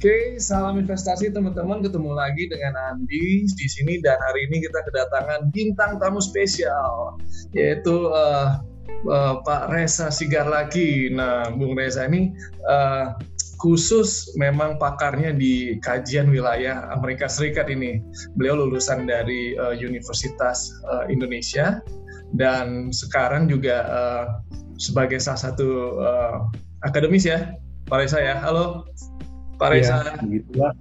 Oke, salam investasi teman-teman. Ketemu lagi dengan Andi di sini dan hari ini kita kedatangan bintang tamu spesial yaitu uh, uh, Pak Reza Sigar lagi. Nah, Bung Reza ini uh, khusus memang pakarnya di kajian wilayah Amerika Serikat ini. Beliau lulusan dari uh, Universitas uh, Indonesia dan sekarang juga uh, sebagai salah satu uh, akademis ya, Pak Reza ya. Halo. Pak Reza. Ya, begitulah.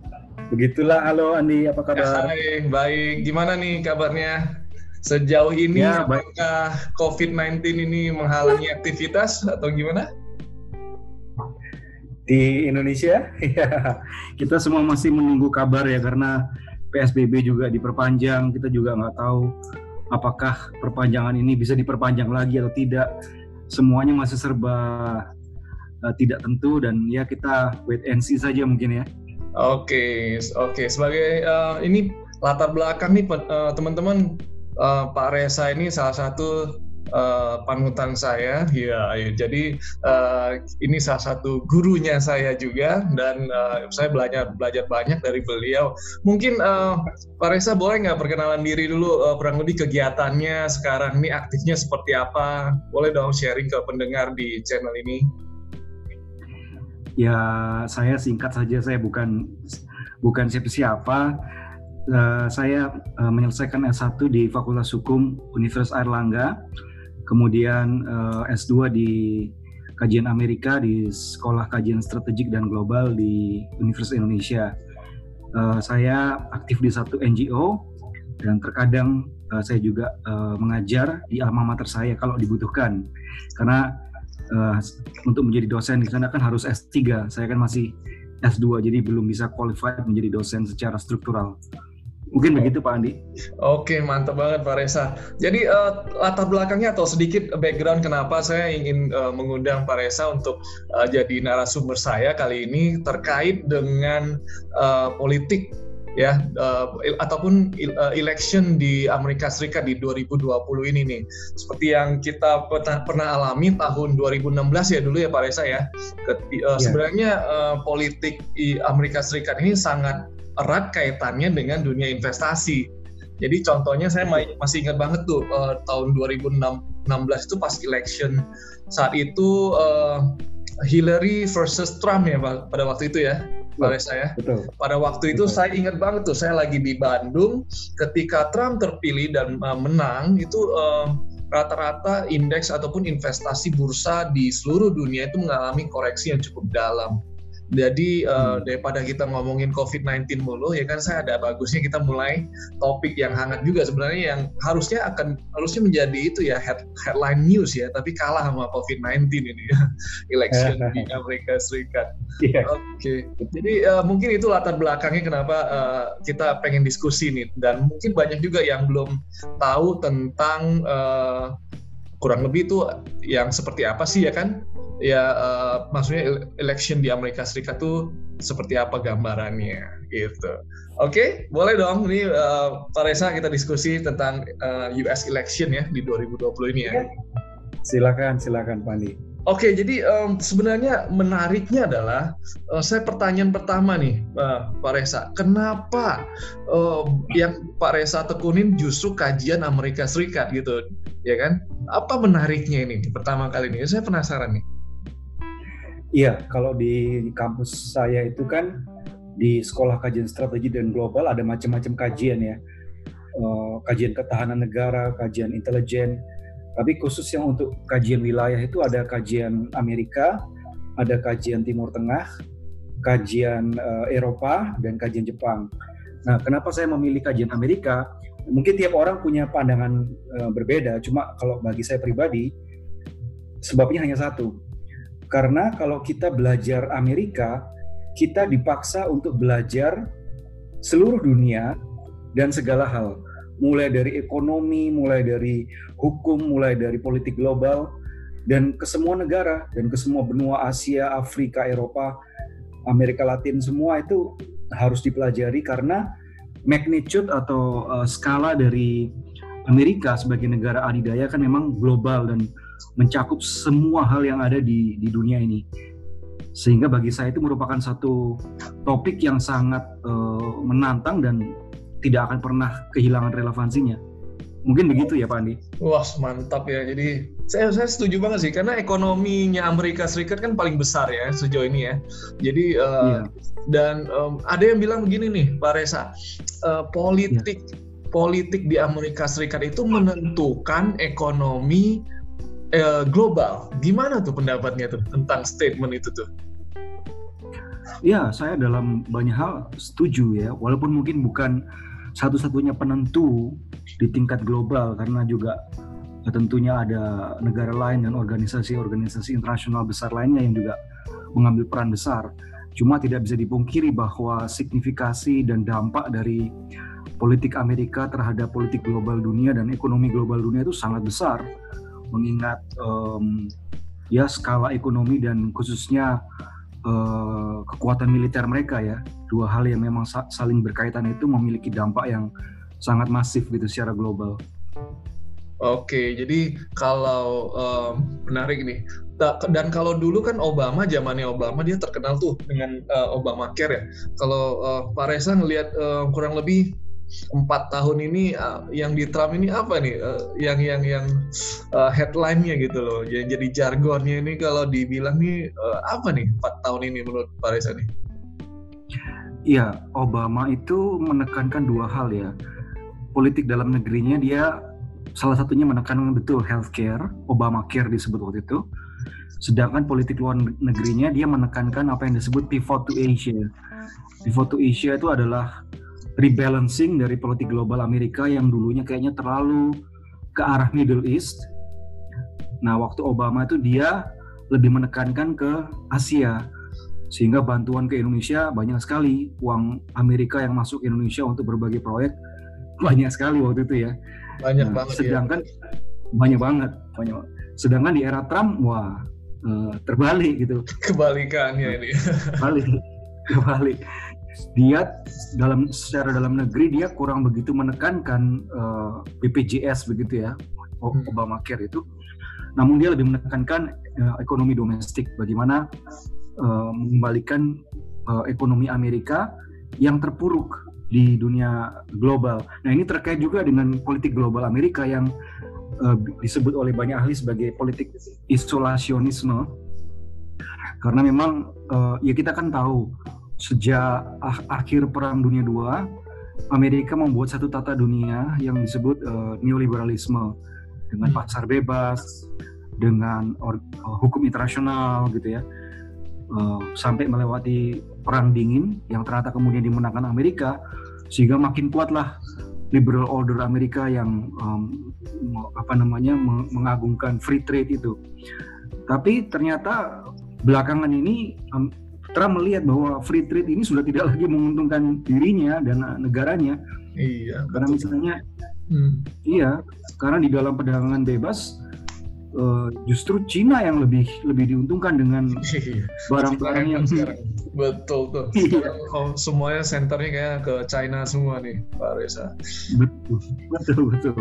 Begitulah. Halo Andi, apa kabar? Hai, baik. Gimana nih kabarnya? Sejauh ini ya, apakah COVID-19 ini menghalangi aktivitas atau gimana? Di Indonesia, ya kita semua masih menunggu kabar ya karena PSBB juga diperpanjang. Kita juga nggak tahu apakah perpanjangan ini bisa diperpanjang lagi atau tidak. Semuanya masih serba uh, tidak tentu dan ya kita wait and see saja mungkin ya. Oke, okay, oke. Okay. Sebagai uh, ini latar belakang nih uh, teman-teman uh, Pak Reza ini salah satu uh, panutan saya, ya, ya. Jadi uh, ini salah satu gurunya saya juga dan uh, saya belajar belajar banyak dari beliau. Mungkin uh, Pak Reza boleh nggak perkenalan diri dulu uh, lebih kegiatannya sekarang ini aktifnya seperti apa? Boleh dong sharing ke pendengar di channel ini. Ya, saya singkat saja, saya bukan bukan siapa-siapa. Uh, saya uh, menyelesaikan S1 di Fakultas Hukum Universitas Airlangga, kemudian uh, S2 di Kajian Amerika di Sekolah Kajian Strategik dan Global di Universitas Indonesia. Uh, saya aktif di satu NGO dan terkadang uh, saya juga uh, mengajar di alma mater saya kalau dibutuhkan. Karena uh, untuk menjadi dosen di sana kan harus S3. Saya kan masih S2 jadi belum bisa qualified menjadi dosen secara struktural. Mungkin begitu Pak Andi. Oke, mantap banget Pak Reza. Jadi uh, latar belakangnya atau sedikit background kenapa saya ingin uh, mengundang Pak Reza untuk uh, jadi narasumber saya kali ini terkait dengan uh, politik ya uh, ataupun uh, election di Amerika Serikat di 2020 ini nih. Seperti yang kita pernah, pernah alami tahun 2016 ya dulu ya Pak Reza ya. Ket, uh, yeah. Sebenarnya uh, politik di Amerika Serikat ini sangat erat kaitannya dengan dunia investasi. Jadi contohnya saya masih ingat banget tuh uh, tahun 2016 itu pas election saat itu uh, Hillary versus Trump ya pada waktu itu ya pada saya. Betul. Pada waktu itu Betul. saya ingat banget tuh saya lagi di Bandung ketika Trump terpilih dan uh, menang itu uh, rata-rata indeks ataupun investasi bursa di seluruh dunia itu mengalami koreksi yang cukup dalam. Jadi uh, daripada kita ngomongin COVID-19 mulu, ya kan saya ada bagusnya kita mulai topik yang hangat juga sebenarnya yang harusnya akan harusnya menjadi itu ya head, headline news ya, tapi kalah sama COVID-19 ini ya, election di Amerika Serikat. Yeah. Oke, okay. jadi uh, mungkin itu latar belakangnya kenapa uh, kita pengen diskusi nih, dan mungkin banyak juga yang belum tahu tentang uh, kurang lebih itu yang seperti apa sih ya kan ya uh, maksudnya election di Amerika Serikat tuh seperti apa gambarannya gitu. Oke, okay, boleh dong ini uh, Pak Reza kita diskusi tentang uh, eh, US election ya di 2020 ini ya. Silakan, silakan Pak Andi. Oke, okay, jadi um, sebenarnya menariknya adalah uh, saya pertanyaan pertama nih, uh, Pak Reza, kenapa uh, yang Pak Reza tekunin justru kajian Amerika Serikat gitu, ya kan? Apa menariknya ini pertama kali ini? Saya penasaran nih. Iya, kalau di kampus saya itu kan di Sekolah Kajian Strategi dan Global ada macam-macam kajian ya. Uh, kajian ketahanan negara, kajian intelijen. Tapi khusus yang untuk kajian wilayah itu ada kajian Amerika, ada kajian Timur Tengah, kajian uh, Eropa, dan kajian Jepang. Nah, kenapa saya memilih kajian Amerika? Mungkin tiap orang punya pandangan uh, berbeda. Cuma kalau bagi saya pribadi, sebabnya hanya satu karena kalau kita belajar Amerika, kita dipaksa untuk belajar seluruh dunia dan segala hal. Mulai dari ekonomi, mulai dari hukum, mulai dari politik global, dan ke semua negara, dan ke semua benua Asia, Afrika, Eropa, Amerika Latin, semua itu harus dipelajari karena magnitude atau uh, skala dari Amerika sebagai negara adidaya kan memang global dan mencakup semua hal yang ada di di dunia ini. Sehingga bagi saya itu merupakan satu topik yang sangat uh, menantang dan tidak akan pernah kehilangan relevansinya. Mungkin begitu ya Pak Andi? Wah mantap ya. Jadi saya saya setuju banget sih karena ekonominya Amerika Serikat kan paling besar ya sejauh ini ya. Jadi uh, yeah. dan um, ada yang bilang begini nih Pak Reza, uh, politik yeah. politik di Amerika Serikat itu menentukan ekonomi uh, global. Gimana tuh pendapatnya tuh tentang statement itu tuh? Ya, saya dalam banyak hal setuju ya, walaupun mungkin bukan satu-satunya penentu di tingkat global karena juga tentunya ada negara lain dan organisasi-organisasi internasional besar lainnya yang juga mengambil peran besar. Cuma tidak bisa dipungkiri bahwa signifikasi dan dampak dari politik Amerika terhadap politik global dunia dan ekonomi global dunia itu sangat besar. Mengingat um, ya skala ekonomi dan khususnya uh, kekuatan militer mereka ya dua hal yang memang saling berkaitan itu memiliki dampak yang sangat masif gitu secara global. Oke, jadi kalau um, menarik nih. Dan kalau dulu kan Obama, zamannya Obama dia terkenal tuh dengan uh, Obama Care ya. Kalau uh, Pak Reza ngelihat uh, kurang lebih empat tahun ini uh, yang di Trump ini apa nih? Uh, yang yang yang uh, headline-nya gitu loh. Yang jadi jargonnya ini kalau dibilang nih apa nih empat tahun ini menurut Pak Reza nih? Iya, Obama itu menekankan dua hal ya politik dalam negerinya dia salah satunya menekankan betul healthcare, Obamacare disebut waktu itu. Sedangkan politik luar negerinya dia menekankan apa yang disebut pivot to Asia. Pivot to Asia itu adalah rebalancing dari politik global Amerika yang dulunya kayaknya terlalu ke arah Middle East. Nah, waktu Obama itu dia lebih menekankan ke Asia. Sehingga bantuan ke Indonesia banyak sekali uang Amerika yang masuk ke Indonesia untuk berbagai proyek banyak sekali waktu itu ya. Banyak nah, banget. Ya. Sedangkan ya. banyak banget, banyak. Sedangkan di era Trump, wah uh, terbalik gitu. Kebalikannya ini. Balik, kebalik. Dia dalam secara dalam negeri dia kurang begitu menekankan uh, eh, BPJS begitu ya, hmm. Obamacare itu. Namun dia lebih menekankan uh, ekonomi domestik, bagaimana uh, mengembalikan uh, ekonomi Amerika yang terpuruk di dunia global. Nah ini terkait juga dengan politik global Amerika yang uh, disebut oleh banyak ahli sebagai politik isolasionisme. Karena memang uh, ya kita kan tahu sejak ah, akhir Perang Dunia II, Amerika membuat satu tata dunia yang disebut uh, neoliberalisme dengan hmm. pasar bebas, dengan or, uh, hukum internasional gitu ya, uh, sampai melewati perang dingin yang ternyata kemudian dimenangkan Amerika sehingga makin kuatlah liberal order Amerika yang um, apa namanya mengagungkan free trade itu. Tapi ternyata belakangan ini um, Trump melihat bahwa free trade ini sudah tidak lagi menguntungkan dirinya dan negaranya. Iya. Karena betul. misalnya, hmm. iya, karena di dalam perdagangan bebas uh, justru Cina yang lebih lebih diuntungkan dengan iya. barang-barang yang sekarang. betul tuh iya. oh, semuanya senternya kayak ke China semua nih Pak Reza betul betul betul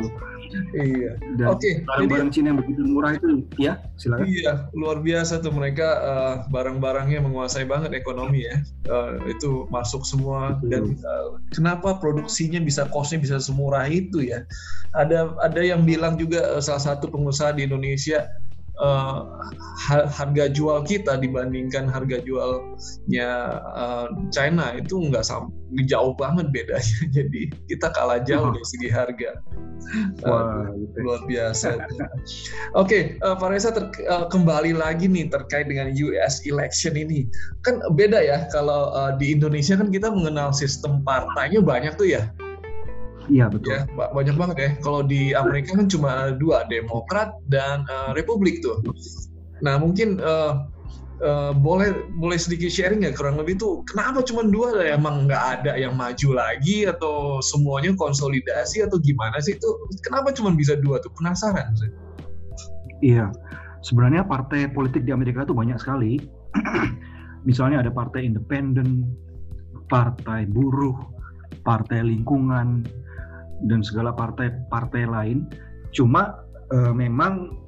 iya. Oke okay, barang-barang Cina yang begitu murah itu ya silakan. Iya luar biasa tuh mereka uh, barang-barangnya menguasai banget ekonomi ya. Uh, itu masuk semua betul. dan uh, kenapa produksinya bisa costnya bisa semurah itu ya? Ada ada yang bilang juga uh, salah satu pengusaha di Indonesia uh, harga jual kita dibandingkan harga jualnya uh, China itu nggak sama jauh banget bedanya. Jadi kita kalah jauh dari segi harga. Uh, luar biasa. Oke okay, uh, Pak Reza uh, kembali lagi nih terkait dengan US election ini. Kan beda ya kalau uh, di Indonesia kan kita mengenal sistem partainya banyak tuh ya Iya betul. Ya, banyak banget ya. Kalau di Amerika kan cuma dua, Demokrat dan uh, Republik tuh. Nah mungkin uh, uh, boleh boleh sedikit sharing ya kurang lebih tuh kenapa cuma dua? Emang nggak ada yang maju lagi atau semuanya konsolidasi atau gimana sih itu? Kenapa cuma bisa dua tuh? Penasaran sih. Iya, sebenarnya partai politik di Amerika itu banyak sekali. Misalnya ada partai independen, partai buruh, partai lingkungan, dan segala partai-partai lain. Cuma uh, memang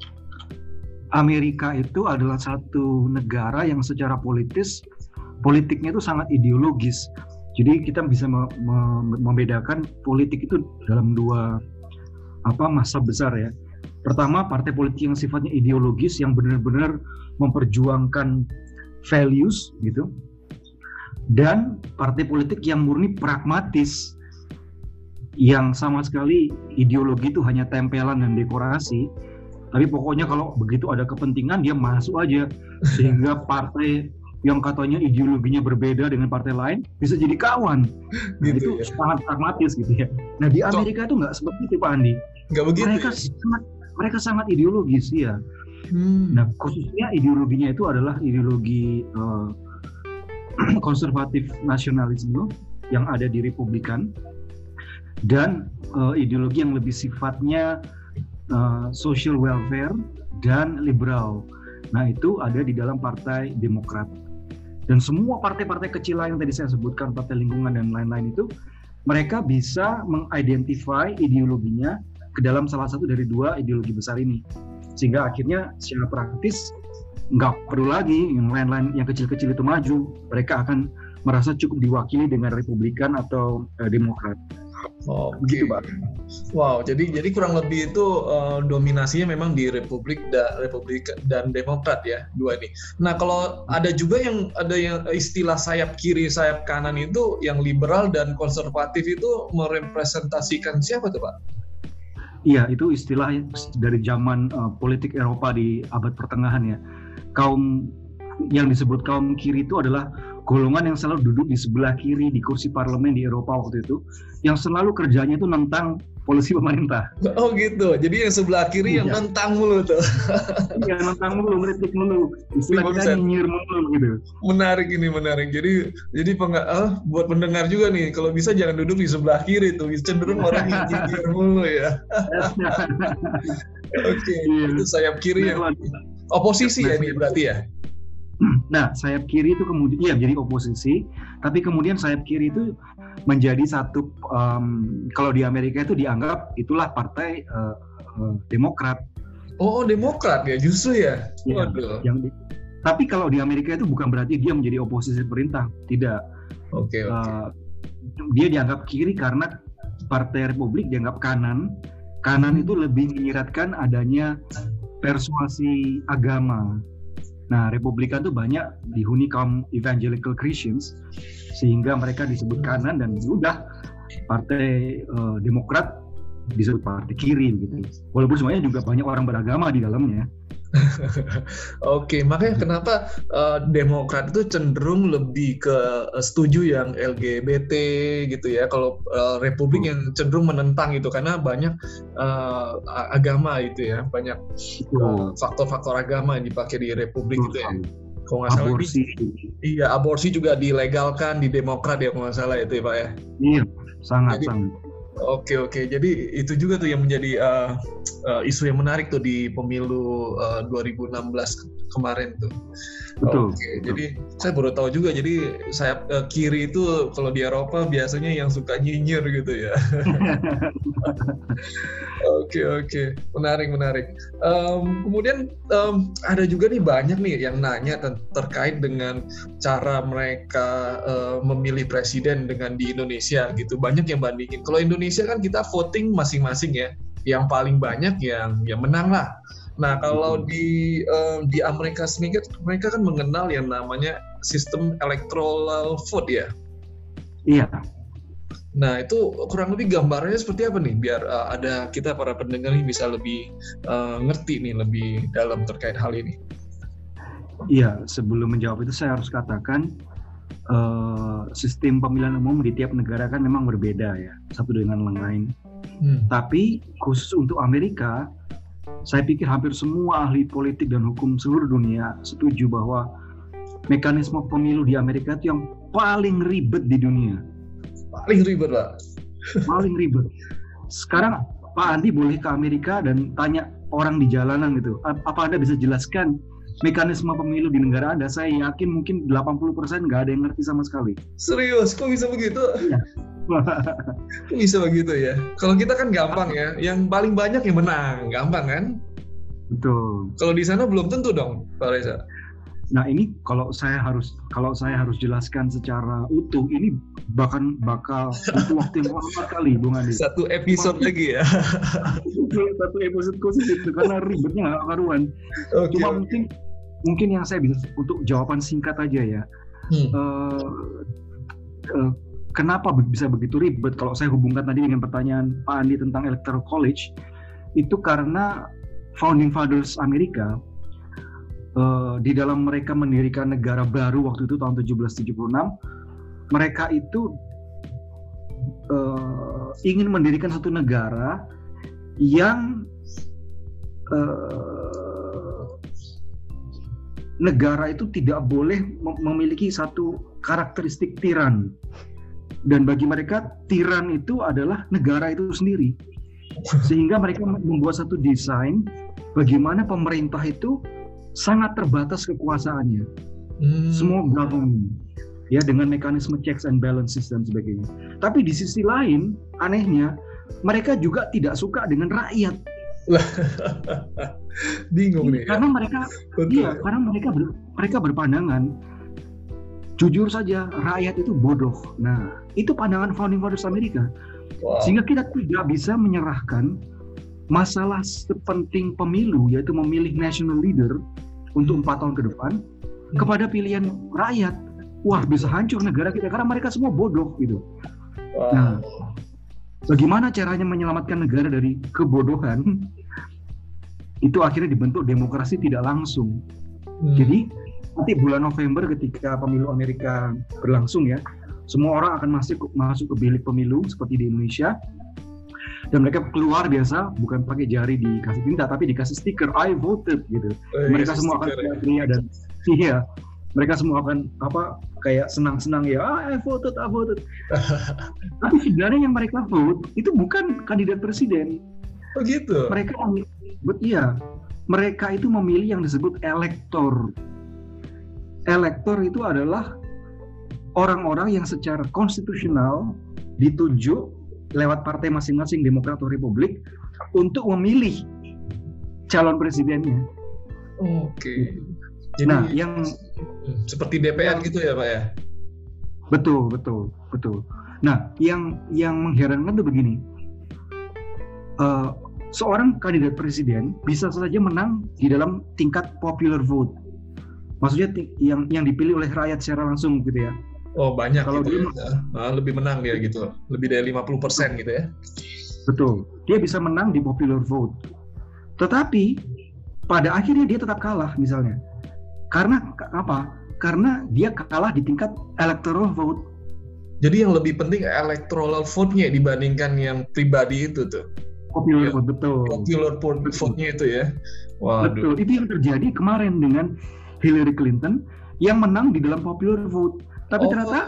Amerika itu adalah satu negara yang secara politis politiknya itu sangat ideologis. Jadi kita bisa membedakan politik itu dalam dua apa masa besar ya. Pertama partai politik yang sifatnya ideologis yang benar-benar memperjuangkan values gitu. Dan partai politik yang murni pragmatis yang sama sekali ideologi itu hanya tempelan dan dekorasi tapi pokoknya kalau begitu ada kepentingan dia masuk aja sehingga partai yang katanya ideologinya berbeda dengan partai lain bisa jadi kawan. Nah, gitu itu ya. sangat pragmatis gitu ya. Nah di Amerika itu nggak seperti itu Pak Andi. Nggak begitu. Mereka ya? sangat mereka sangat ideologis ya. Hmm. Nah khususnya ideologinya itu adalah ideologi uh, konservatif nasionalisme yang ada di Republikan dan uh, ideologi yang lebih sifatnya uh, social welfare dan liberal. Nah itu ada di dalam Partai Demokrat. Dan semua partai-partai kecil lain yang tadi saya sebutkan, partai lingkungan dan lain-lain itu, mereka bisa mengidentify ideologinya ke dalam salah satu dari dua ideologi besar ini. Sehingga akhirnya secara praktis nggak perlu lagi yang lain-lain yang kecil-kecil itu maju. Mereka akan merasa cukup diwakili dengan Republikan atau uh, Demokrat. Oh, begitu, Pak. Wow, jadi jadi kurang lebih itu uh, dominasinya memang di Republik dan Republik dan Demokrat ya, dua ini. Nah, kalau ada juga yang ada yang istilah sayap kiri, sayap kanan itu yang liberal dan konservatif itu merepresentasikan siapa tuh, Pak? Iya, itu istilah dari zaman uh, politik Eropa di abad pertengahan ya. Kaum yang disebut kaum kiri itu adalah golongan yang selalu duduk di sebelah kiri di kursi parlemen di Eropa waktu itu, yang selalu kerjanya itu nentang polisi pemerintah. Oh gitu, jadi yang sebelah kiri iya. yang nentang mulu tuh. Iya nentang mulu, ngeritik mulu, istilah kita nyinyir mulu gitu. Menarik ini menarik. Jadi jadi peng oh, buat pendengar juga nih, kalau bisa jangan duduk di sebelah kiri tuh, cenderung orang yang nyinyir mulu ya. Oke, okay. iya. itu sayap kiri yang oposisi ya ini berarti ya. Nah, sayap kiri itu kemudian iya jadi oposisi, tapi kemudian sayap kiri itu menjadi satu um, kalau di Amerika itu dianggap itulah partai uh, uh, Demokrat. Oh, Demokrat ya justru ya. ya Yang di, tapi kalau di Amerika itu bukan berarti dia menjadi oposisi perintah, tidak. Oke, okay, oke. Okay. Uh, dia dianggap kiri karena Partai Republik dianggap kanan. Kanan hmm. itu lebih menyiratkan adanya persuasi agama Nah, Republikan itu banyak dihuni kaum evangelical Christians sehingga mereka disebut kanan dan sudah partai uh, Demokrat disebut partai kiri gitu. Walaupun semuanya juga banyak orang beragama di dalamnya. Oke, makanya kenapa uh, Demokrat itu cenderung lebih ke uh, setuju yang LGBT gitu ya. Kalau uh, Republik hmm. yang cenderung menentang itu karena banyak uh, agama itu ya, banyak faktor-faktor uh, agama yang dipakai di Republik itu ya. Kalau nggak salah aborsi. iya aborsi juga dilegalkan di Demokrat ya kalau nggak salah itu ya Pak ya. Iya, sangat Jadi, sangat Oke oke, jadi itu juga tuh yang menjadi uh, uh, isu yang menarik tuh di pemilu uh, 2016 kemarin tuh. Betul. Oke, betul. jadi saya baru tahu juga. Jadi sayap uh, kiri itu kalau di Eropa biasanya yang suka nyinyir gitu ya. Oke oke, menarik menarik. Um, kemudian um, ada juga nih banyak nih yang nanya ter terkait dengan cara mereka uh, memilih presiden dengan di Indonesia gitu. Banyak yang bandingin. Kalau Indonesia kan kita voting masing-masing ya. Yang paling banyak yang yang menang lah. Nah kalau di um, di Amerika Serikat mereka kan mengenal yang namanya sistem electoral vote ya. Iya Nah, itu kurang lebih gambarnya seperti apa nih biar uh, ada kita para pendengar ini bisa lebih uh, ngerti nih lebih dalam terkait hal ini. Iya, sebelum menjawab itu saya harus katakan uh, sistem pemilihan umum di tiap negara kan memang berbeda ya, satu dengan yang lain. Hmm. Tapi khusus untuk Amerika, saya pikir hampir semua ahli politik dan hukum seluruh dunia setuju bahwa mekanisme pemilu di Amerika itu yang paling ribet di dunia. Paling ribet pak. Paling ribet. Sekarang Pak Andi boleh ke Amerika dan tanya orang di jalanan gitu. Apa anda bisa jelaskan mekanisme pemilu di negara anda saya yakin mungkin 80% nggak ada yang ngerti sama sekali serius kok bisa begitu ya. kok bisa begitu ya kalau kita kan gampang ya yang paling banyak yang menang gampang kan betul kalau di sana belum tentu dong Pak Reza Nah ini kalau saya harus kalau saya harus jelaskan secara utuh ini bahkan bakal butuh waktu yang lama kali Bung Andi. Satu episode Cuma, lagi ya. satu episode khusus itu karena ribetnya nggak karuan. Okay. Cuma mungkin mungkin yang saya bisa untuk jawaban singkat aja ya. Hmm. Uh, uh, kenapa bisa begitu ribet? Kalau saya hubungkan tadi dengan pertanyaan Pak Andi tentang Electoral College, itu karena founding fathers Amerika uh, di dalam mereka mendirikan negara baru waktu itu tahun 1776 mereka itu uh, ingin mendirikan satu negara yang uh, negara itu tidak boleh memiliki satu karakteristik tiran dan bagi mereka tiran itu adalah negara itu sendiri sehingga mereka membuat satu desain bagaimana pemerintah itu sangat terbatas kekuasaannya. Hmm. Semua government ya dengan mekanisme checks and balances dan sebagainya. Tapi di sisi lain, anehnya mereka juga tidak suka dengan rakyat. Bingung nih. Ya. Karena mereka iya, karena mereka ber, mereka berpandangan jujur saja rakyat itu bodoh. Nah, itu pandangan founding fathers Amerika. Wow. Sehingga kita tidak bisa menyerahkan masalah sepenting pemilu yaitu memilih national leader untuk empat tahun ke depan hmm. kepada pilihan rakyat wah bisa hancur negara kita karena mereka semua bodoh gitu wow. nah bagaimana caranya menyelamatkan negara dari kebodohan? Itu akhirnya dibentuk demokrasi tidak langsung. Hmm. jadi nanti bulan November ketika pemilu Amerika berlangsung ya semua orang akan masuk masuk ke bilik pemilu seperti di Indonesia. Dan mereka keluar biasa bukan pakai jari dikasih tinta tapi dikasih stiker I voted gitu. Oh, mereka semua akan ya. dan iya mereka semua akan apa kayak senang-senang ya ah, I voted I voted tapi sebenarnya yang mereka vote itu bukan kandidat presiden oh gitu mereka but, iya mereka itu memilih yang disebut elektor elektor itu adalah orang-orang yang secara konstitusional ditunjuk lewat partai masing-masing Demokrat atau Republik untuk memilih calon presidennya. Oke. Okay. Jadi nah, yang seperti DPR gitu ya, Pak ya? Betul, betul, betul. Nah, yang yang mengherankan tuh begini. Uh, seorang kandidat presiden bisa saja menang di dalam tingkat popular vote. Maksudnya yang yang dipilih oleh rakyat secara langsung gitu ya. Oh banyak kalau gitu dia ya. lebih menang dia gitu, lebih dari 50 persen gitu ya. Betul, dia bisa menang di popular vote. Tetapi pada akhirnya dia tetap kalah misalnya. Karena apa? Karena dia kalah di tingkat electoral vote. Jadi yang lebih penting electoral vote-nya dibandingkan yang pribadi itu tuh. Popular ya. vote betul. Popular vote-nya itu ya. Waduh. Betul. Itu yang terjadi kemarin dengan Hillary Clinton yang menang di dalam popular vote tapi oh, ternyata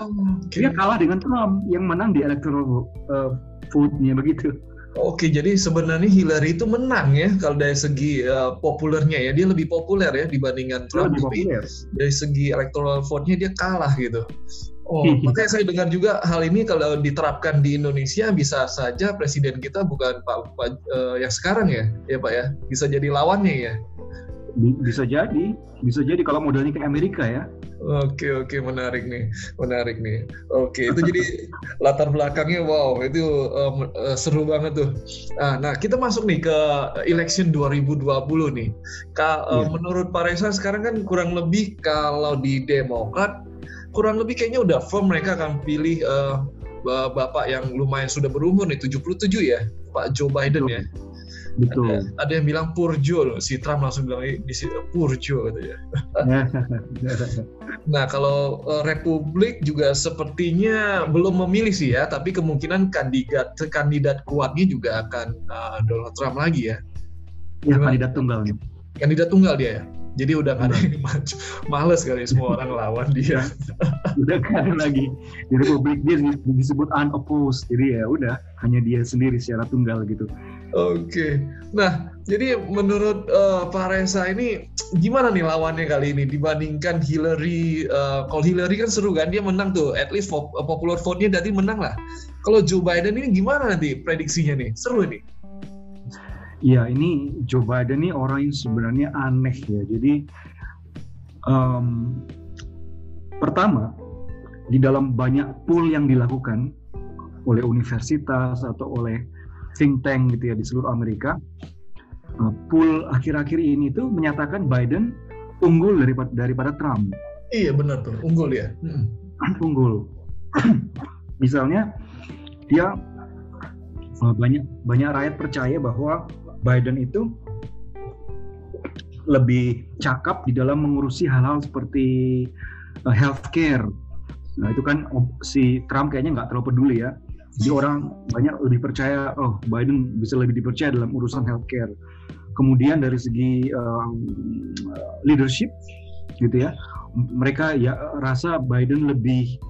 okay. dia kalah dengan Trump yang menang di electoral uh, vote-nya begitu. Oke, jadi sebenarnya Hillary itu menang ya kalau dari segi uh, populernya ya dia lebih populer ya dibandingkan Trump. Lebih populer. Dari segi electoral vote-nya dia kalah gitu. Oh, makanya saya dengar juga hal ini kalau diterapkan di Indonesia bisa saja presiden kita bukan Pak, Pak uh, yang sekarang ya, ya Pak ya, bisa jadi lawannya ya. Bisa jadi, bisa jadi kalau modelnya ke Amerika ya. Oke oke menarik nih, menarik nih. Oke itu jadi latar belakangnya wow itu um, uh, seru banget tuh. Nah, nah kita masuk nih ke election 2020 nih. Ka, uh, yeah. Menurut Pak Reza sekarang kan kurang lebih kalau di Demokrat kurang lebih kayaknya udah firm mereka akan pilih uh, bapak yang lumayan sudah berumur nih 77 ya Pak Joe Biden ya. Betul. Ada, ada yang bilang Purjo loh, si Trump langsung bilang di sini Purjo gitu ya. nah kalau uh, Republik juga sepertinya belum memilih sih ya, tapi kemungkinan kandidat kandidat kuatnya juga akan uh, Donald Trump lagi ya. Ya kandidat tunggal. Kandidat tunggal dia ya. Jadi udah ada yang males kali semua orang lawan dia. udah ada lagi di Republik dia disebut unopposed. Jadi ya udah hanya dia sendiri secara tunggal gitu. Oke. Nah, jadi menurut uh, Pak Reza ini gimana nih lawannya kali ini dibandingkan Hillary? Uh, kalau Hillary kan seru kan, dia menang tuh. At least uh, popular vote-nya dari menang lah. Kalau Joe Biden ini gimana nanti prediksinya nih? Seru ini. Iya, ini Joe Biden ini orang yang sebenarnya aneh ya. Jadi Um, pertama, di dalam banyak pool yang dilakukan oleh universitas atau oleh think tank gitu ya di seluruh Amerika, uh, pool akhir-akhir ini tuh menyatakan Biden unggul daripada daripada Trump. Iya benar tuh, unggul ya. Hmm. unggul. Misalnya dia uh, banyak banyak rakyat percaya bahwa Biden itu lebih cakap di dalam mengurusi hal-hal seperti uh, healthcare. Nah itu kan si Trump kayaknya nggak terlalu peduli ya. Jadi orang banyak lebih percaya, oh Biden bisa lebih dipercaya dalam urusan healthcare. Kemudian dari segi um, leadership, gitu ya, mereka ya rasa Biden lebih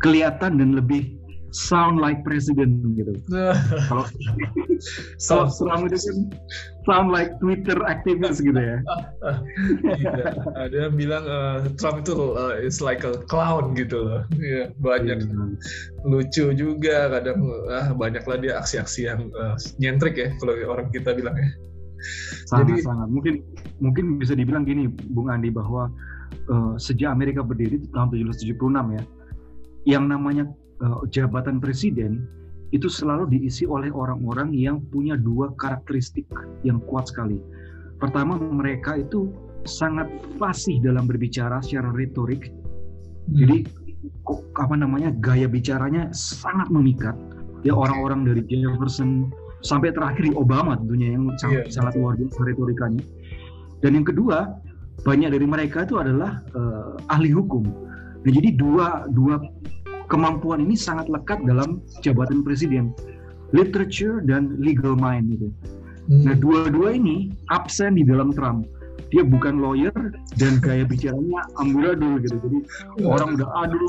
kelihatan dan lebih sound like president gitu. kalau kalau Trump itu kan sound like Twitter activist gitu ya. iya. Ada yang bilang uh, Trump itu uh, is like a clown gitu loh. Iya, banyak hmm. lucu juga kadang uh, banyaklah dia aksi-aksi yang uh, nyentrik ya kalau orang kita bilang ya. Sangat Jadi, sangat mungkin mungkin bisa dibilang gini Bung Andi bahwa uh, sejak Amerika berdiri tahun 1776 ya yang namanya uh, jabatan presiden itu selalu diisi oleh orang-orang yang punya dua karakteristik yang kuat sekali. Pertama, mereka itu sangat fasih dalam berbicara secara retorik. Hmm. Jadi apa namanya gaya bicaranya sangat memikat. Ya orang-orang dari Jefferson sampai terakhir di Obama tentunya yang sangat, yeah. sangat luar biasa retorikanya. Dan yang kedua, banyak dari mereka itu adalah uh, ahli hukum. Nah, jadi dua dua kemampuan ini sangat lekat dalam jabatan presiden, literature dan legal mind gitu. Hmm. Nah dua-dua ini absen di dalam Trump. Dia bukan lawyer dan gaya bicaranya amburadul gitu. Jadi orang udah aduh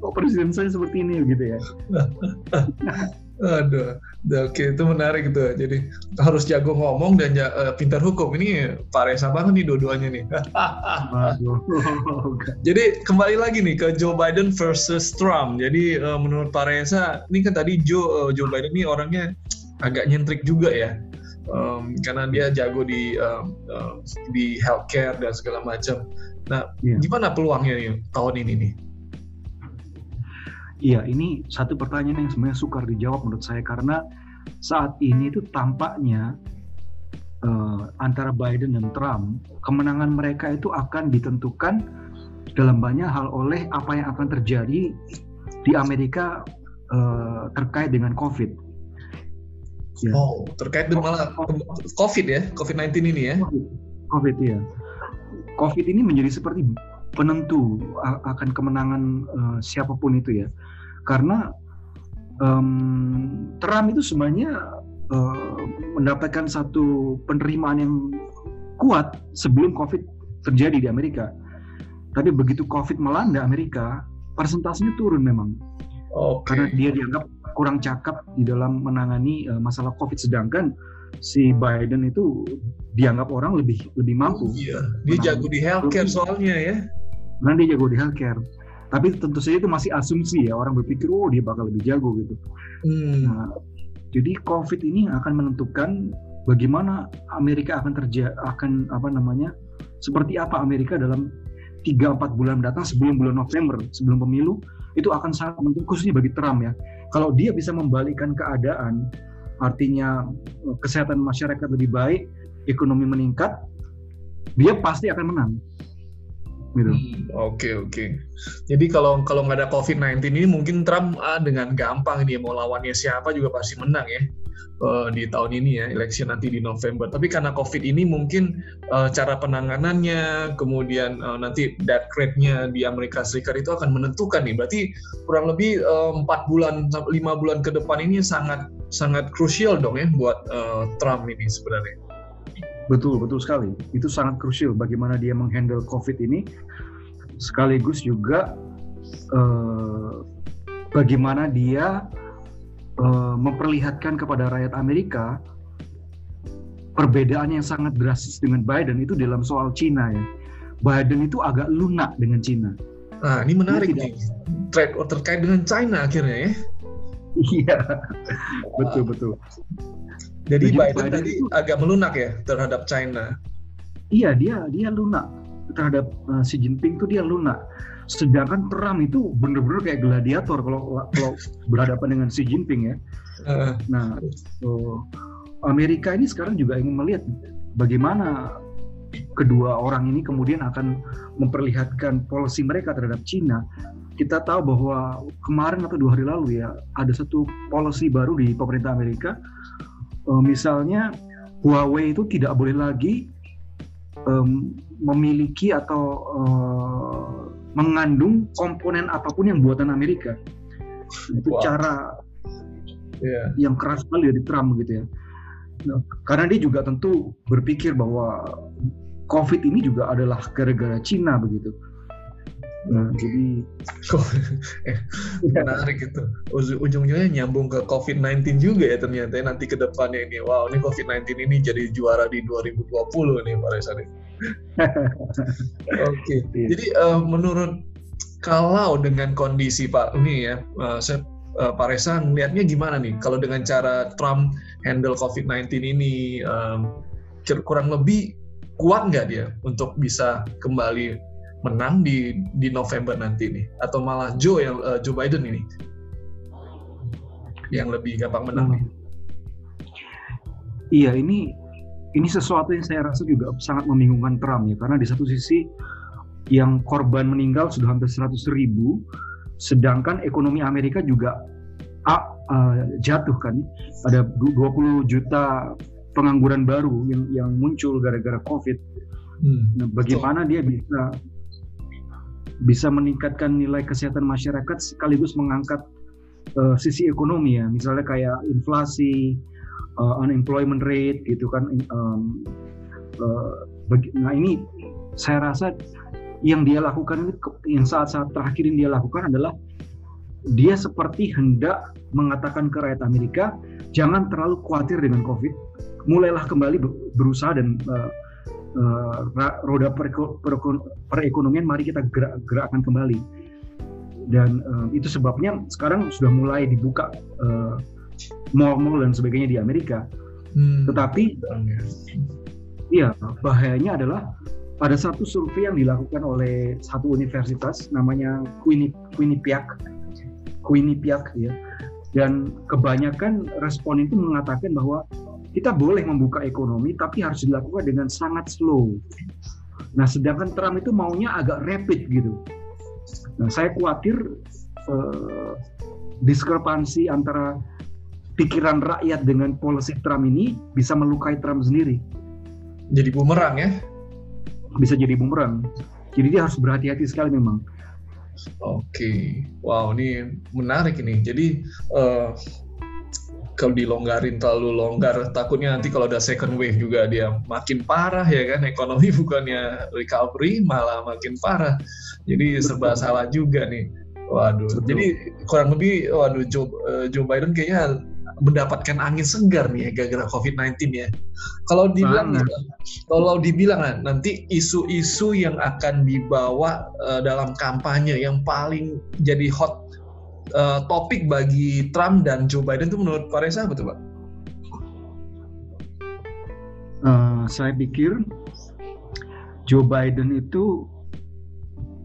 kok presiden saya seperti ini gitu ya. Aduh, oke itu menarik gitu. Jadi harus jago ngomong dan uh, pintar hukum. Ini Pak Reza banget nih dua-duanya nih. Jadi kembali lagi nih ke Joe Biden versus Trump. Jadi uh, menurut Pak Reza, ini kan tadi Joe uh, Joe Biden ini orangnya agak nyentrik juga ya. Um, karena dia jago di um, uh, di healthcare dan segala macam. Nah, yeah. gimana peluangnya nih tahun ini nih? Iya, ini satu pertanyaan yang sebenarnya sukar dijawab menurut saya karena saat ini itu tampaknya uh, antara Biden dan Trump kemenangan mereka itu akan ditentukan dalam banyak hal oleh apa yang akan terjadi di Amerika uh, terkait dengan COVID. Ya. Oh, terkait dengan malah COVID ya, COVID-19 ini ya? COVID ya. COVID ini menjadi seperti penentu akan kemenangan uh, siapa pun itu ya karena um, Trump itu sebenarnya uh, mendapatkan satu penerimaan yang kuat sebelum COVID terjadi di Amerika. Tapi begitu COVID melanda Amerika, persentasenya turun memang. Okay. Karena dia dianggap kurang cakap di dalam menangani uh, masalah COVID, sedangkan si Biden itu dianggap orang lebih lebih mampu. Oh, iya, dia jago di healthcare soalnya ya. Nanti dia jago di healthcare. Tapi tentu saja itu masih asumsi ya orang berpikir oh dia bakal lebih jago gitu. Hmm. Nah, jadi COVID ini akan menentukan bagaimana Amerika akan terjadi akan apa namanya seperti apa Amerika dalam 3-4 bulan datang sebelum bulan November sebelum pemilu itu akan sangat penting khususnya bagi Trump ya. Kalau dia bisa membalikkan keadaan artinya eh, kesehatan masyarakat lebih baik, ekonomi meningkat, dia pasti akan menang gitu. Oke hmm, oke. Okay. Jadi kalau kalau nggak ada COVID-19 ini mungkin Trump ah, dengan gampang dia mau lawannya siapa juga pasti menang ya uh, di tahun ini ya election nanti di November. Tapi karena COVID ini mungkin uh, cara penanganannya, kemudian uh, nanti death rate-nya di Amerika Serikat itu akan menentukan nih. Berarti kurang lebih empat uh, bulan lima bulan ke depan ini sangat sangat krusial dong ya buat uh, Trump ini sebenarnya. Betul, betul sekali. Itu sangat krusial bagaimana dia menghandle COVID ini, sekaligus juga eh, bagaimana dia eh, memperlihatkan kepada rakyat Amerika perbedaan yang sangat drastis dengan Biden itu dalam soal Cina ya. Biden itu agak lunak dengan Cina. Nah, ini menarik nih. Trade terkait dengan China akhirnya ya. Iya, betul betul. Jadi, Biden, Biden tadi itu, agak melunak ya terhadap China. Iya dia dia lunak. terhadap uh, Xi Jinping tuh dia lunak. Sedangkan Trump itu bener-bener kayak gladiator kalau kalau berhadapan dengan Xi Jinping ya. Nah, uh, Amerika ini sekarang juga ingin melihat bagaimana kedua orang ini kemudian akan memperlihatkan polisi mereka terhadap Cina. Kita tahu bahwa kemarin atau dua hari lalu ya ada satu polisi baru di pemerintah Amerika, uh, misalnya Huawei itu tidak boleh lagi um, memiliki atau uh, mengandung komponen apa pun yang buatan Amerika. Itu wow. cara yeah. yang keras sekali dari Trump gitu ya. Nah, karena dia juga tentu berpikir bahwa COVID ini juga adalah gara-gara Cina begitu. Nah, jadi eh, menarik itu. Ujung-ujungnya nyambung ke COVID-19 juga ya ternyata ya, nanti ke depannya ini. Wow, ini COVID-19 ini jadi juara di 2020 nih Pak Reza Oke. Okay. Iya. Jadi uh, menurut kalau dengan kondisi Pak ini ya, uh, saya uh, Pak Reza melihatnya gimana nih kalau dengan cara Trump handle COVID-19 ini um, kurang lebih kuat nggak dia untuk bisa kembali menang di di November nanti nih atau malah Joe yang uh, Joe Biden ini yang lebih gampang menang hmm. Iya ini ini sesuatu yang saya rasa juga sangat membingungkan Trump ya karena di satu sisi yang korban meninggal sudah hampir 100 ribu sedangkan ekonomi Amerika juga uh, jatuh kan ada 20 juta pengangguran baru yang yang muncul gara-gara COVID. Hmm. Nah, bagaimana dia bisa bisa meningkatkan nilai kesehatan masyarakat sekaligus mengangkat uh, sisi ekonomi ya, misalnya kayak inflasi, uh, unemployment rate gitu kan. Um, uh, nah ini saya rasa yang dia lakukan yang saat-saat terakhir yang dia lakukan adalah dia seperti hendak mengatakan ke rakyat Amerika jangan terlalu khawatir dengan COVID mulailah kembali berusaha dan uh, uh, roda pereko, pereko, perekonomian mari kita gerak, gerakkan kembali. Dan uh, itu sebabnya sekarang sudah mulai dibuka uh, mall-mall dan sebagainya di Amerika. Hmm. tetapi iya bahayanya adalah pada satu survei yang dilakukan oleh satu universitas namanya Quinnipiac Quinnipiac ya. Dan kebanyakan respon itu mengatakan bahwa kita boleh membuka ekonomi tapi harus dilakukan dengan sangat slow. Nah, sedangkan Trump itu maunya agak rapid gitu. Nah, saya khawatir uh, diskrepansi antara pikiran rakyat dengan polisi Trump ini bisa melukai Trump sendiri. Jadi bumerang ya? Bisa jadi bumerang. Jadi dia harus berhati-hati sekali memang. Oke, wow ini menarik ini. Jadi uh, kalau dilonggarin terlalu longgar takutnya nanti kalau ada second wave juga dia makin parah ya kan ekonomi bukannya recovery malah makin parah jadi serba salah juga nih waduh Betul. jadi kurang lebih waduh Joe, uh, Joe Biden kayaknya mendapatkan angin segar nih ya gara-gara COVID-19 ya. Kalau dibilang kalau dibilang nanti isu-isu yang akan dibawa uh, dalam kampanye yang paling jadi hot uh, topik bagi Trump dan Joe Biden itu menurut Pak Reza betul Pak? Uh, saya pikir Joe Biden itu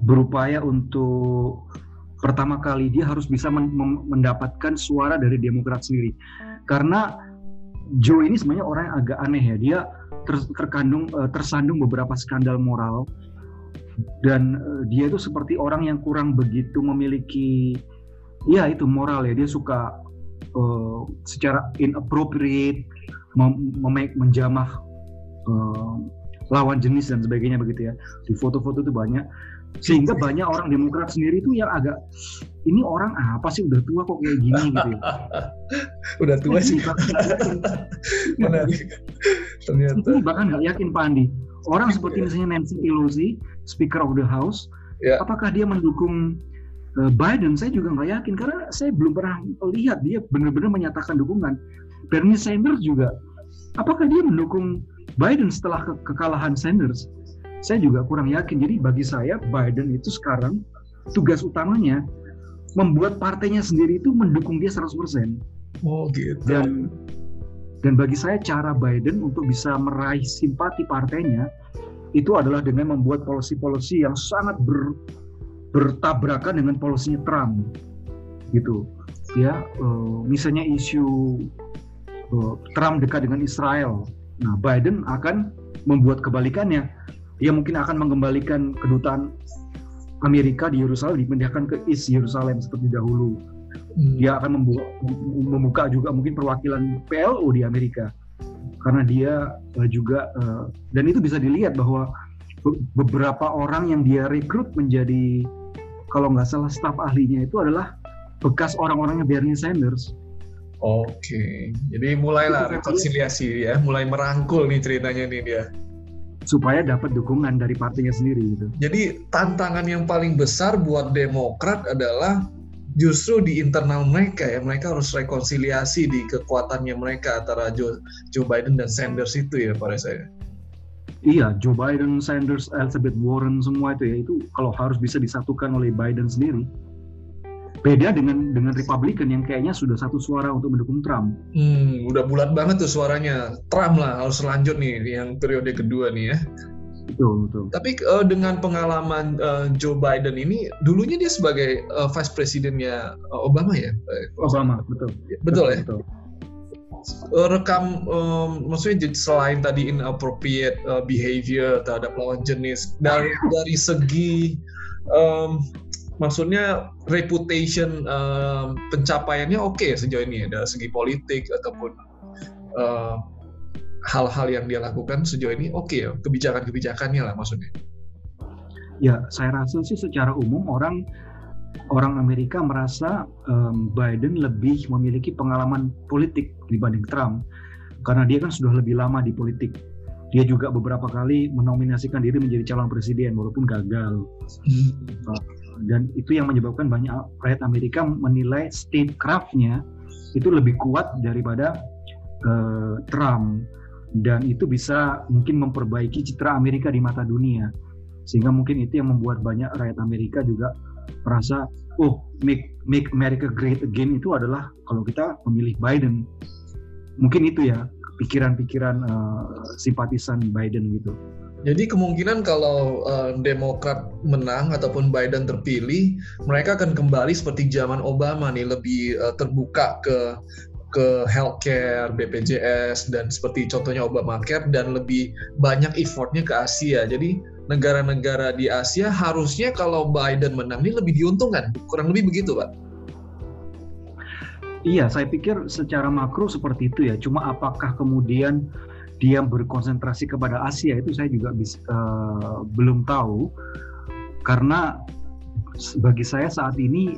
berupaya untuk pertama kali dia harus bisa men mendapatkan suara dari Demokrat sendiri. Karena Joe ini sebenarnya orang yang agak aneh ya. Dia ter terkandung uh, tersandung beberapa skandal moral. Dan dia itu seperti orang yang kurang begitu memiliki ya itu moral ya. Dia suka uh, secara inappropriate mem menjamah uh, lawan jenis dan sebagainya begitu ya. Di foto-foto itu banyak. Sehingga banyak orang Demokrat sendiri itu yang agak ini orang apa sih? Udah tua kok kayak gini gitu ya. udah tua sih. Menarik. Ternyata. Bahkan nggak yakin Pak Andi. Orang seperti misalnya Nancy Pelosi Speaker of the House ya. apakah dia mendukung Biden saya juga nggak yakin karena saya belum pernah lihat dia benar-benar menyatakan dukungan. Bernie Sanders juga, apakah dia mendukung Biden setelah ke kekalahan Sanders? Saya juga kurang yakin. Jadi bagi saya Biden itu sekarang tugas utamanya membuat partainya sendiri itu mendukung dia 100%. Oh gitu. Dan dan bagi saya cara Biden untuk bisa meraih simpati partainya itu adalah dengan membuat policy-policy yang sangat ber, bertabrakan dengan polisinya Trump. Gitu. Ya uh, misalnya isu uh, Trump dekat dengan Israel. Nah Biden akan membuat kebalikannya. Dia mungkin akan mengembalikan kedutaan Amerika di Yerusalem dipindahkan ke East Yerusalem seperti dahulu. Hmm. dia akan membuka, membuka juga mungkin perwakilan PLO di Amerika. Karena dia uh, juga uh, dan itu bisa dilihat bahwa beberapa orang yang dia rekrut menjadi kalau nggak salah staf ahlinya itu adalah bekas orang-orangnya Bernie Sanders. Oke, jadi mulailah rekonsiliasi ya, mulai merangkul nih ceritanya nih dia. Supaya dapat dukungan dari partainya sendiri gitu. Jadi tantangan yang paling besar buat Demokrat adalah justru di internal mereka ya, mereka harus rekonsiliasi di kekuatannya mereka antara Joe, Joe Biden dan Sanders itu ya pada saya. Iya, Joe Biden, Sanders, Elizabeth Warren semua itu ya itu kalau harus bisa disatukan oleh Biden sendiri. Beda dengan dengan Republican yang kayaknya sudah satu suara untuk mendukung Trump. Hmm, udah bulat banget tuh suaranya. Trump lah harus lanjut nih yang periode kedua nih ya. Betul, betul. Tapi uh, dengan pengalaman uh, Joe Biden ini, dulunya dia sebagai uh, vice presidennya Obama ya? Obama, betul. Betul, betul ya? Betul rekam um, maksudnya selain tadi inappropriate uh, behavior terhadap lawan jenis dari dari segi um, maksudnya reputation um, pencapaiannya oke okay sejauh ini ya dari segi politik ataupun hal-hal uh, yang dia lakukan sejauh ini oke okay ya kebijakan-kebijakannya lah maksudnya. Ya saya rasa sih secara umum orang orang Amerika merasa um, Biden lebih memiliki pengalaman politik dibanding Trump karena dia kan sudah lebih lama di politik. Dia juga beberapa kali menominasikan diri menjadi calon presiden walaupun gagal. Hmm. Dan itu yang menyebabkan banyak rakyat Amerika menilai statecraftnya itu lebih kuat daripada uh, Trump dan itu bisa mungkin memperbaiki citra Amerika di mata dunia sehingga mungkin itu yang membuat banyak rakyat Amerika juga merasa oh make make America great again itu adalah kalau kita memilih Biden mungkin itu ya pikiran-pikiran uh, simpatisan Biden gitu. Jadi kemungkinan kalau uh, Demokrat menang ataupun Biden terpilih, mereka akan kembali seperti zaman Obama nih lebih uh, terbuka ke ke healthcare, BPJS dan seperti contohnya Obamacare dan lebih banyak effortnya ke Asia. Jadi negara-negara di Asia harusnya kalau Biden menang ini lebih diuntungkan. Kurang lebih begitu, Pak. Iya, saya pikir secara makro seperti itu ya. Cuma apakah kemudian dia berkonsentrasi kepada Asia itu saya juga bisa, uh, belum tahu. Karena bagi saya saat ini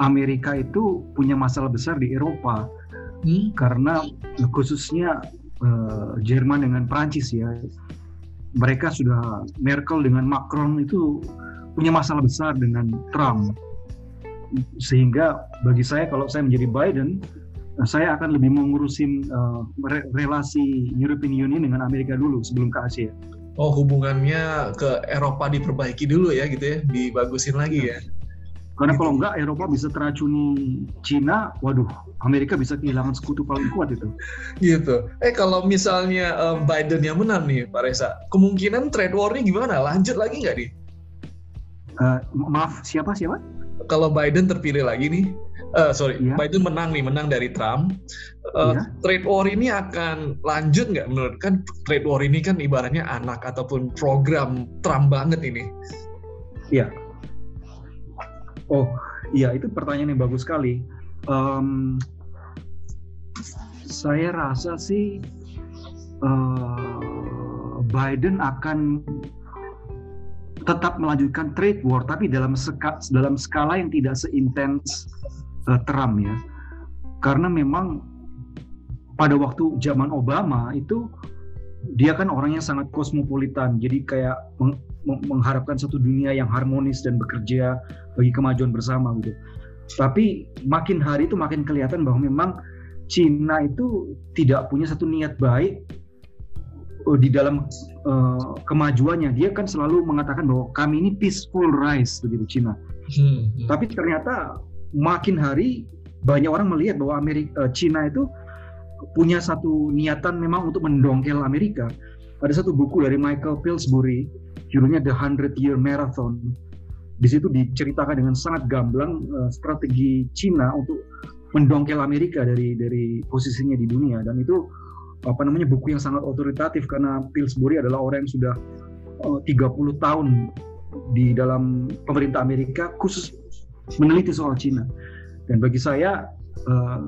Amerika itu punya masalah besar di Eropa. Hmm? Karena khususnya uh, Jerman dengan Prancis ya mereka sudah Merkel dengan Macron itu punya masalah besar dengan Trump sehingga bagi saya kalau saya menjadi Biden saya akan lebih mengurusin uh, relasi European Union dengan Amerika dulu sebelum ke Asia. Oh hubungannya ke Eropa diperbaiki dulu ya gitu ya, dibagusin lagi ya. Karena gitu. kalau enggak Eropa bisa teracuni Cina, waduh, Amerika bisa kehilangan sekutu paling kuat itu. Gitu. Eh kalau misalnya um, Biden yang menang nih, Pak Reza, kemungkinan trade war-nya gimana? Lanjut lagi nggak nih? Uh, maaf, siapa siapa? Kalau Biden terpilih lagi nih, uh, sorry, yeah. Biden menang nih, menang dari Trump. Uh, yeah. Trade war ini akan lanjut nggak menurut kan? Trade war ini kan ibaratnya anak ataupun program Trump banget ini. Iya. Yeah Oh iya itu pertanyaan yang bagus sekali. Um, saya rasa sih uh, Biden akan tetap melanjutkan trade war tapi dalam ska, dalam skala yang tidak seintens uh, Trump ya. Karena memang pada waktu zaman Obama itu dia kan orangnya sangat kosmopolitan. Jadi kayak mengharapkan satu dunia yang harmonis dan bekerja bagi kemajuan bersama gitu. Tapi makin hari itu makin kelihatan bahwa memang Cina itu tidak punya satu niat baik uh, di dalam uh, kemajuannya. Dia kan selalu mengatakan bahwa kami ini peaceful rise begitu Cina. Hmm, hmm. Tapi ternyata makin hari banyak orang melihat bahwa Amerika uh, Cina itu punya satu niatan memang untuk mendongkel Amerika ada satu buku dari Michael Pillsbury, judulnya The Hundred Year Marathon. Di situ diceritakan dengan sangat gamblang uh, strategi Cina untuk mendongkel Amerika dari dari posisinya di dunia dan itu apa namanya buku yang sangat otoritatif karena Pillsbury adalah orang yang sudah uh, 30 tahun di dalam pemerintah Amerika khusus meneliti soal Cina. Dan bagi saya uh,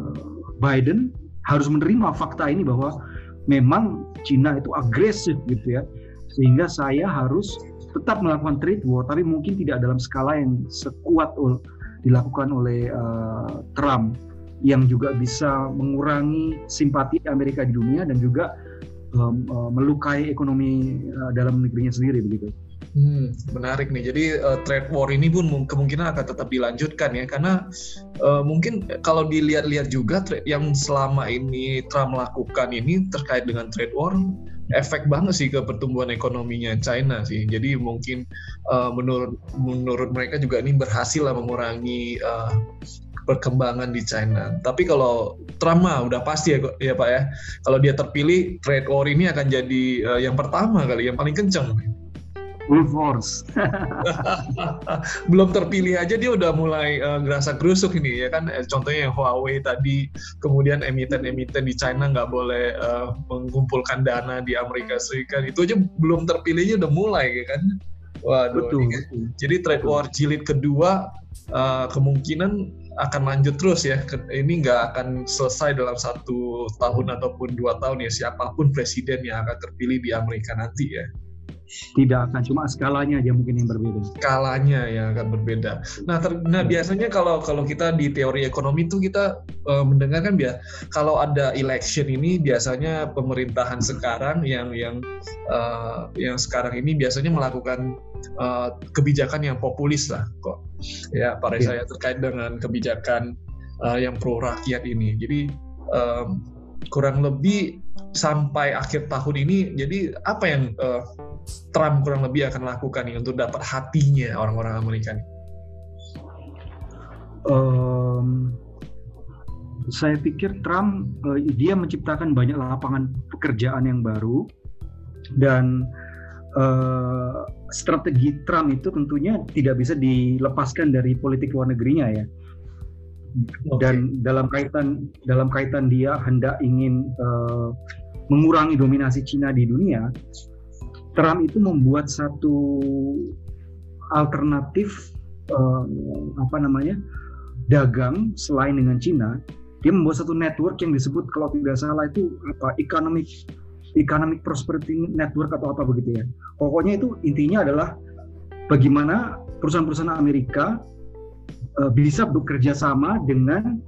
Biden harus menerima fakta ini bahwa memang Cina itu agresif gitu ya sehingga saya harus tetap melakukan trade war tapi mungkin tidak dalam skala yang sekuat dilakukan oleh uh, Trump yang juga bisa mengurangi simpati Amerika di dunia dan juga um, uh, melukai ekonomi uh, dalam negerinya sendiri begitu. Hmm, menarik nih. Jadi uh, trade war ini pun kemungkinan akan tetap dilanjutkan ya, karena uh, mungkin kalau dilihat-lihat juga yang selama ini Trump lakukan ini terkait dengan trade war, efek banget sih ke pertumbuhan ekonominya China sih. Jadi mungkin uh, menurut menurut mereka juga ini berhasil lah mengurangi uh, perkembangan di China. Tapi kalau Trump mah udah pasti ya, ya Pak ya. Kalau dia terpilih, trade war ini akan jadi uh, yang pertama kali, yang paling kencang. Force. Belum terpilih aja dia udah mulai uh, gerasa gerusuk ini ya kan. Eh, contohnya yang Huawei tadi, kemudian emiten-emiten di China nggak boleh uh, mengumpulkan dana di Amerika Serikat. Itu aja belum terpilihnya udah mulai ya kan. Waduh. Betul. Ini, jadi trade war jilid kedua uh, kemungkinan akan lanjut terus ya. Ini nggak akan selesai dalam satu tahun ataupun dua tahun ya siapa pun presiden yang akan terpilih di Amerika nanti ya tidak akan cuma skalanya aja mungkin yang berbeda. Skalanya yang akan berbeda. Nah, ter, nah biasanya kalau kalau kita di teori ekonomi itu kita uh, mendengar kan biar kalau ada election ini biasanya pemerintahan sekarang yang yang uh, yang sekarang ini biasanya melakukan uh, kebijakan yang populis lah kok. Ya, pada yeah. saya terkait dengan kebijakan uh, yang pro rakyat ini. Jadi um, kurang lebih sampai akhir tahun ini jadi apa yang uh, Trump kurang lebih akan lakukan nih untuk dapat hatinya orang-orang Amerika nih? Um, saya pikir Trump uh, dia menciptakan banyak lapangan pekerjaan yang baru dan uh, strategi Trump itu tentunya tidak bisa dilepaskan dari politik luar negerinya ya. Okay. Dan dalam kaitan dalam kaitan dia hendak ingin uh, mengurangi dominasi Cina di dunia, Trump itu membuat satu alternatif uh, apa namanya dagang selain dengan Cina dia membuat satu network yang disebut kalau tidak salah itu apa economic economic prosperity network atau apa begitu ya pokoknya itu intinya adalah bagaimana perusahaan-perusahaan Amerika uh, bisa bekerja sama dengan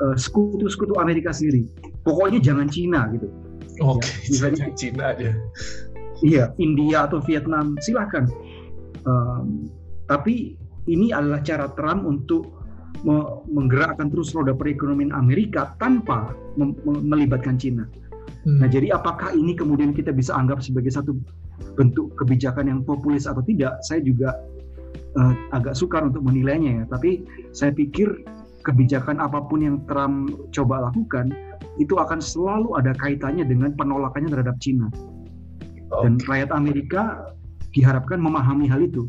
uh, sekutu-sekutu Amerika sendiri pokoknya jangan Cina gitu Oke, okay, ya, misalnya Cina aja iya India atau Vietnam silahkan um, tapi ini adalah cara Trump untuk me menggerakkan terus roda perekonomian Amerika tanpa melibatkan Cina. Hmm. Nah, jadi apakah ini kemudian kita bisa anggap sebagai satu bentuk kebijakan yang populis atau tidak? Saya juga uh, agak sukar untuk menilainya ya. Tapi saya pikir kebijakan apa pun yang Trump coba lakukan itu akan selalu ada kaitannya dengan penolakannya terhadap Cina. Dan rakyat Amerika diharapkan memahami hal itu.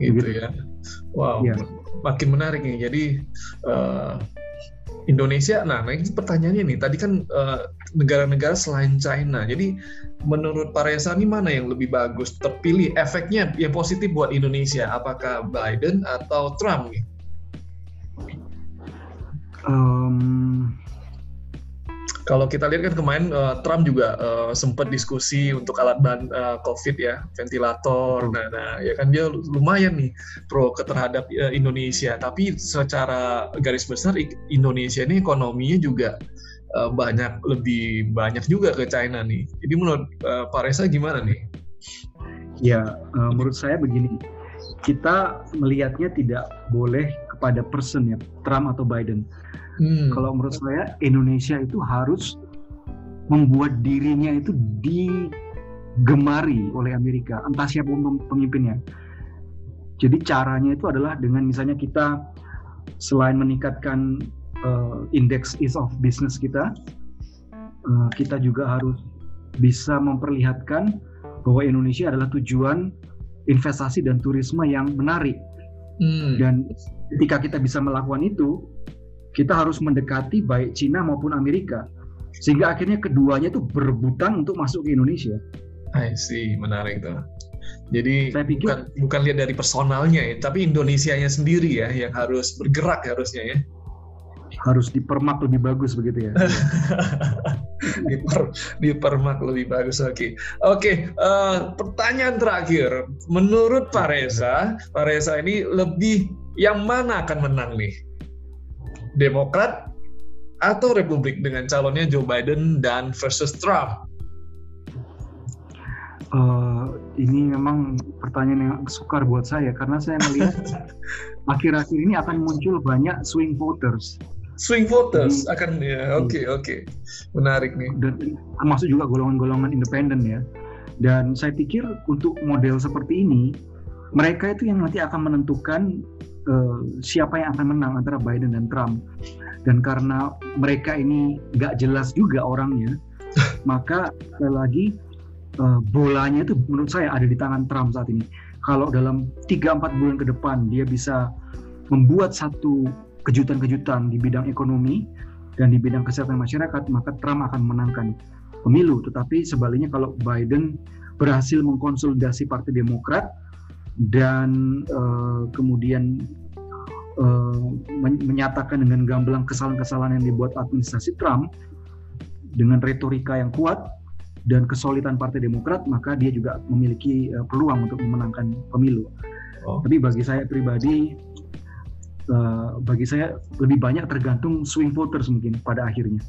Gitu, ya. Wow, ya. makin menarik nih. Jadi uh, Indonesia, nah, nah ini pertanyaannya nih. Tadi kan eh, negara-negara selain China. Jadi menurut Pak Reza ini mana yang lebih bagus terpilih efeknya yang positif buat Indonesia? Apakah Biden atau Trump nih? Um, kalau kita lihat kan kemarin uh, Trump juga uh, sempat diskusi untuk alat ban uh, COVID ya, ventilator. Nah, nah, ya kan dia lumayan nih pro terhadap uh, Indonesia. Tapi secara garis besar Indonesia ini ekonominya juga uh, banyak lebih banyak juga ke China nih. Jadi menurut uh, Pak Reza gimana nih? Ya, uh, menurut saya begini. Kita melihatnya tidak boleh kepada person ya, Trump atau Biden Hmm. Kalau menurut saya Indonesia itu harus membuat dirinya itu digemari oleh Amerika, entah siapa pemimpinnya. Jadi caranya itu adalah dengan misalnya kita selain meningkatkan uh, indeks ease of business kita, uh, kita juga harus bisa memperlihatkan bahwa Indonesia adalah tujuan investasi dan turisme yang menarik. Hmm. Dan ketika kita bisa melakukan itu, kita harus mendekati baik Cina maupun Amerika. Sehingga akhirnya keduanya itu berebutan untuk masuk ke Indonesia. I see, menarik tuh. Jadi Saya pikir, bukan bukan lihat dari personalnya ya, tapi Indonesianya sendiri ya yang harus bergerak harusnya ya. Harus dipermak lebih bagus begitu ya. Diper, dipermak lebih bagus oke. Okay. Oke, okay, uh, eh, pertanyaan terakhir. Menurut Pak Reza, Pak Reza ini lebih yang mana akan menang nih? Demokrat atau Republik dengan calonnya Joe Biden dan versus Trump? Uh, ini memang pertanyaan yang sukar buat saya karena saya melihat akhir-akhir ini akan muncul banyak swing voters. Swing voters Jadi, akan ya, iya. oke okay, oke, okay. menarik nih. Dan termasuk juga golongan-golongan independen ya. Dan saya pikir untuk model seperti ini, mereka itu yang nanti akan menentukan uh, siapa yang akan menang antara Biden dan Trump. Dan karena mereka ini nggak jelas juga orangnya, maka sekali lagi uh, bolanya itu menurut saya ada di tangan Trump saat ini. Kalau dalam 3-4 bulan ke depan dia bisa membuat satu kejutan-kejutan di bidang ekonomi dan di bidang kesehatan masyarakat, maka Trump akan menangkan pemilu. Tetapi sebaliknya kalau Biden berhasil mengkonsolidasi Partai Demokrat dan uh, kemudian uh, menyatakan dengan gamblang kesalahan-kesalahan yang dibuat administrasi Trump dengan retorika yang kuat, dan kesulitan Partai Demokrat, maka dia juga memiliki uh, peluang untuk memenangkan pemilu. Oh. Tapi bagi saya pribadi, uh, bagi saya lebih banyak tergantung swing voters mungkin pada akhirnya.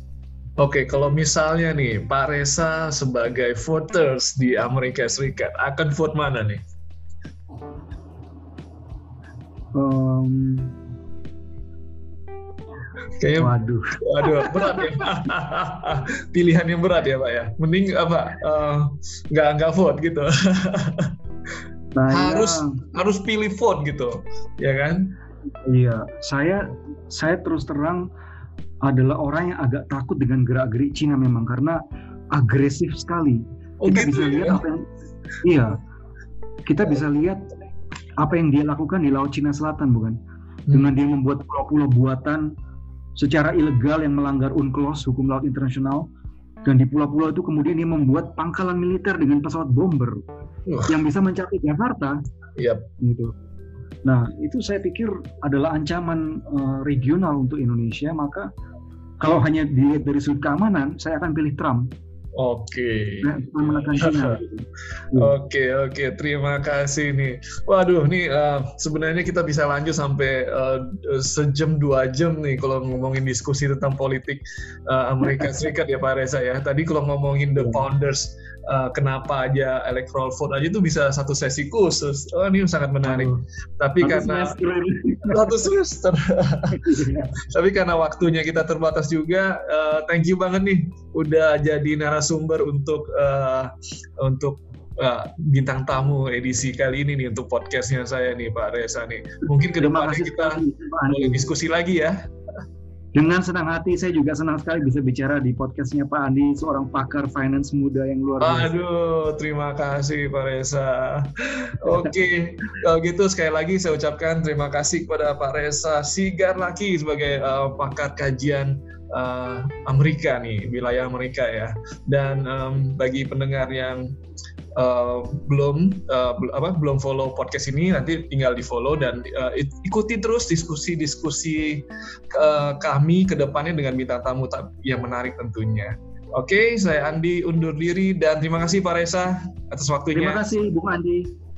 Oke, kalau misalnya nih Pak Reza sebagai voters di Amerika Serikat akan vote mana nih? Um, Kayaknya waduh. Waduh, berat ya. Pilihan yang berat ya, Pak ya. Mending apa? Uh, nggak nggak vote gitu. nah, harus ya. harus pilih vote gitu, ya kan? Iya, saya saya terus terang adalah orang yang agak takut dengan gerak-gerik Cina memang karena agresif sekali. Oh, kita gitu bisa ya? lihat apa yang iya. Kita bisa lihat apa yang dia lakukan di Laut Cina Selatan bukan? Hmm. Dengan dia membuat pulau-pulau buatan secara ilegal yang melanggar UNCLOS, hukum laut internasional, dan di pulau-pulau itu kemudian dia membuat pangkalan militer dengan pesawat bomber uh. yang bisa mencapai Jakarta. Yep. Gitu. Nah, itu saya pikir adalah ancaman uh, regional untuk Indonesia. Maka kalau hanya dilihat dari sudut keamanan, saya akan pilih Trump. Oke. Oke oke terima kasih nih. Waduh nih uh, sebenarnya kita bisa lanjut sampai uh, sejam dua jam nih kalau ngomongin diskusi tentang politik uh, Amerika Serikat ya Pak Reza ya. Tadi kalau ngomongin the iya. founders uh, kenapa aja electoral vote aja itu bisa satu sesi khusus. Oh ini sangat menarik. Oh. Tapi satu karena semester. satu semester. Tapi karena waktunya kita terbatas juga, uh, thank you banget nih udah jadi narasumber untuk uh, untuk uh, bintang tamu edisi kali ini nih untuk podcastnya saya nih Pak Reza nih. Mungkin ke depannya kita boleh diskusi lagi ya. Dengan senang hati saya juga senang sekali bisa bicara di podcastnya Pak Andi, seorang pakar finance muda yang luar biasa. Aduh, terima kasih Pak Reza. Oke, okay. kalau gitu sekali lagi saya ucapkan terima kasih kepada Pak Reza Sigar Laki sebagai uh, pakar kajian uh, Amerika nih, wilayah Amerika ya. Dan um, bagi pendengar yang uh, belum uh, apa belum follow podcast ini nanti tinggal di follow dan uh, ikuti terus diskusi-diskusi uh, kami ke depannya dengan bintang tamu yang menarik tentunya. Oke, okay, saya Andi undur diri dan terima kasih Pak Reza atas waktunya. Terima kasih Bung Andi.